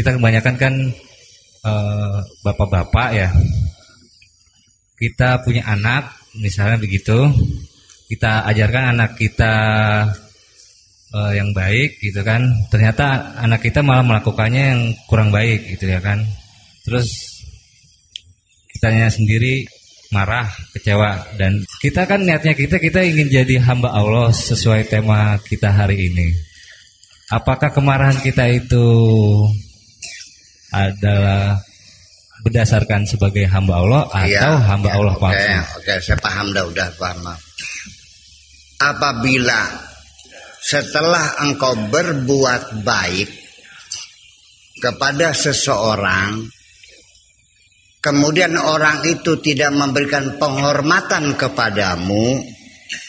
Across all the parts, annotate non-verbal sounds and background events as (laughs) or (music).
kita kebanyakan kan eh, bapak-bapak ya. Kita punya anak, misalnya begitu, kita ajarkan anak kita eh, yang baik gitu kan. Ternyata anak kita malah melakukannya yang kurang baik gitu ya kan. Terus kitanya sendiri marah, kecewa dan kita kan niatnya kita kita ingin jadi hamba Allah sesuai tema kita hari ini. Apakah kemarahan kita itu adalah berdasarkan sebagai hamba Allah atau Iya, hamba iya, Allah oke, palsu? Oke, saya paham dah udah paham. Apabila setelah engkau berbuat baik kepada seseorang kemudian orang itu tidak memberikan penghormatan kepadamu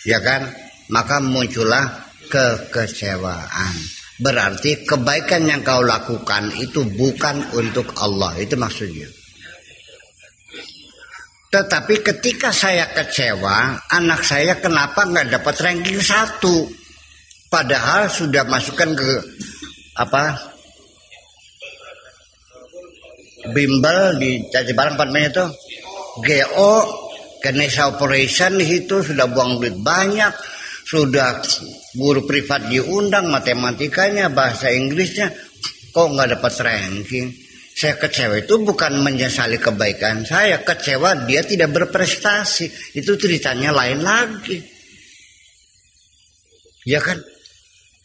ya kan maka muncullah kekecewaan berarti kebaikan yang kau lakukan itu bukan untuk Allah itu maksudnya tetapi ketika saya kecewa, anak saya kenapa nggak dapat ranking satu? Padahal sudah masukkan ke apa? Bimbel di Caci Barang namanya itu GO Ganesha Operation di situ sudah buang duit banyak, sudah guru privat diundang matematikanya, bahasa Inggrisnya, kok nggak dapat ranking? Saya kecewa itu bukan menyesali kebaikan saya, kecewa dia tidak berprestasi. Itu ceritanya lain lagi. Ya kan?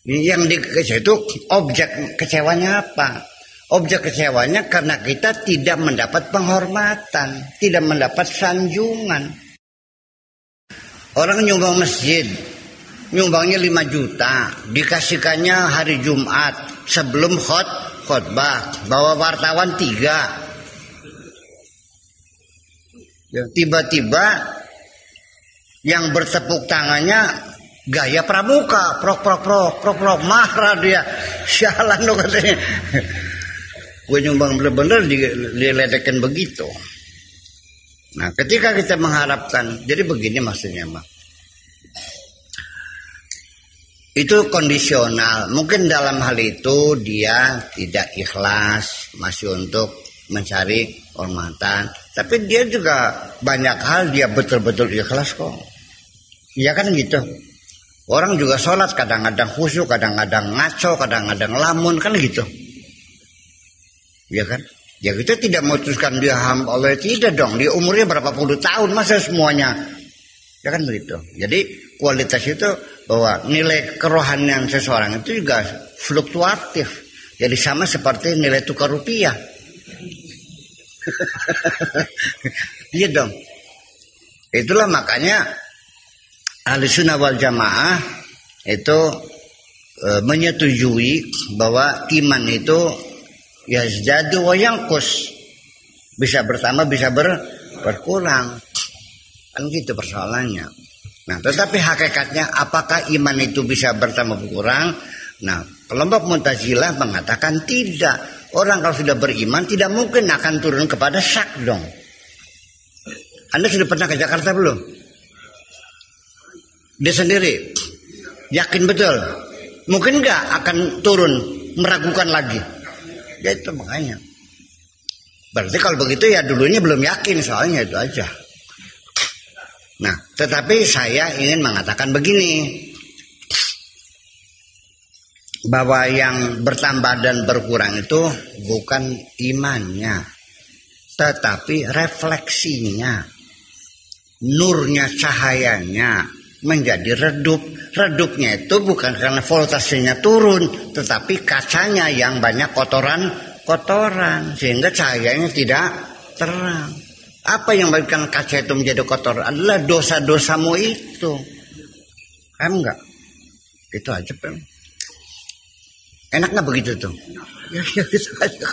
Yang dikecewa itu objek kecewanya apa? Objek kecewanya karena kita tidak mendapat penghormatan, tidak mendapat sanjungan. Orang nyumbang masjid, nyumbangnya 5 juta, dikasihkannya hari Jumat sebelum khot khotbah, bawa wartawan tiga. Ya, Tiba-tiba yang bertepuk tangannya gaya pramuka, prok prok prok prok prok marah dia, sialan lo katanya. Gue nyumbang bener-bener diledekin begitu. Nah, ketika kita mengharapkan, jadi begini maksudnya, Mak. Itu kondisional. Mungkin dalam hal itu dia tidak ikhlas, masih untuk mencari hormatan. Tapi dia juga banyak hal dia betul-betul ikhlas kok. Iya kan gitu. Orang juga sholat kadang-kadang khusyuk, kadang-kadang ngaco, kadang-kadang lamun kan gitu. Iya kan? Ya kita tidak memutuskan dia hamba Allah tidak dong. Dia umurnya berapa puluh tahun masa semuanya. Ya kan begitu. Jadi kualitas itu bahwa nilai kerohanian seseorang itu juga fluktuatif. Jadi sama seperti nilai tukar rupiah. (laughs) iya dong. Itulah makanya ahli sunnah wal jamaah itu e, menyetujui bahwa iman itu yazdadu wa yangkus bisa bertambah bisa ber, berkurang kan gitu persoalannya nah tetapi hakikatnya apakah iman itu bisa bertambah berkurang? Nah kelompok Mu'tazilah mengatakan tidak. Orang kalau sudah beriman tidak mungkin akan turun kepada syak dong. Anda sudah pernah ke Jakarta belum? Dia sendiri? Yakin betul? Mungkin nggak akan turun meragukan lagi? Ya itu makanya. Berarti kalau begitu ya dulunya belum yakin soalnya itu aja nah tetapi saya ingin mengatakan begini. Bahwa yang bertambah dan berkurang itu bukan imannya tetapi refleksinya. Nurnya cahayanya menjadi redup. Redupnya itu bukan karena voltasenya turun tetapi kacanya yang banyak kotoran kotoran sehingga cahayanya tidak terang apa yang memberikan kaca itu menjadi kotor? Adalah dosa-dosamu itu. Kan enggak itu aja kan enak nggak begitu tuh? Ya, ya gitu aja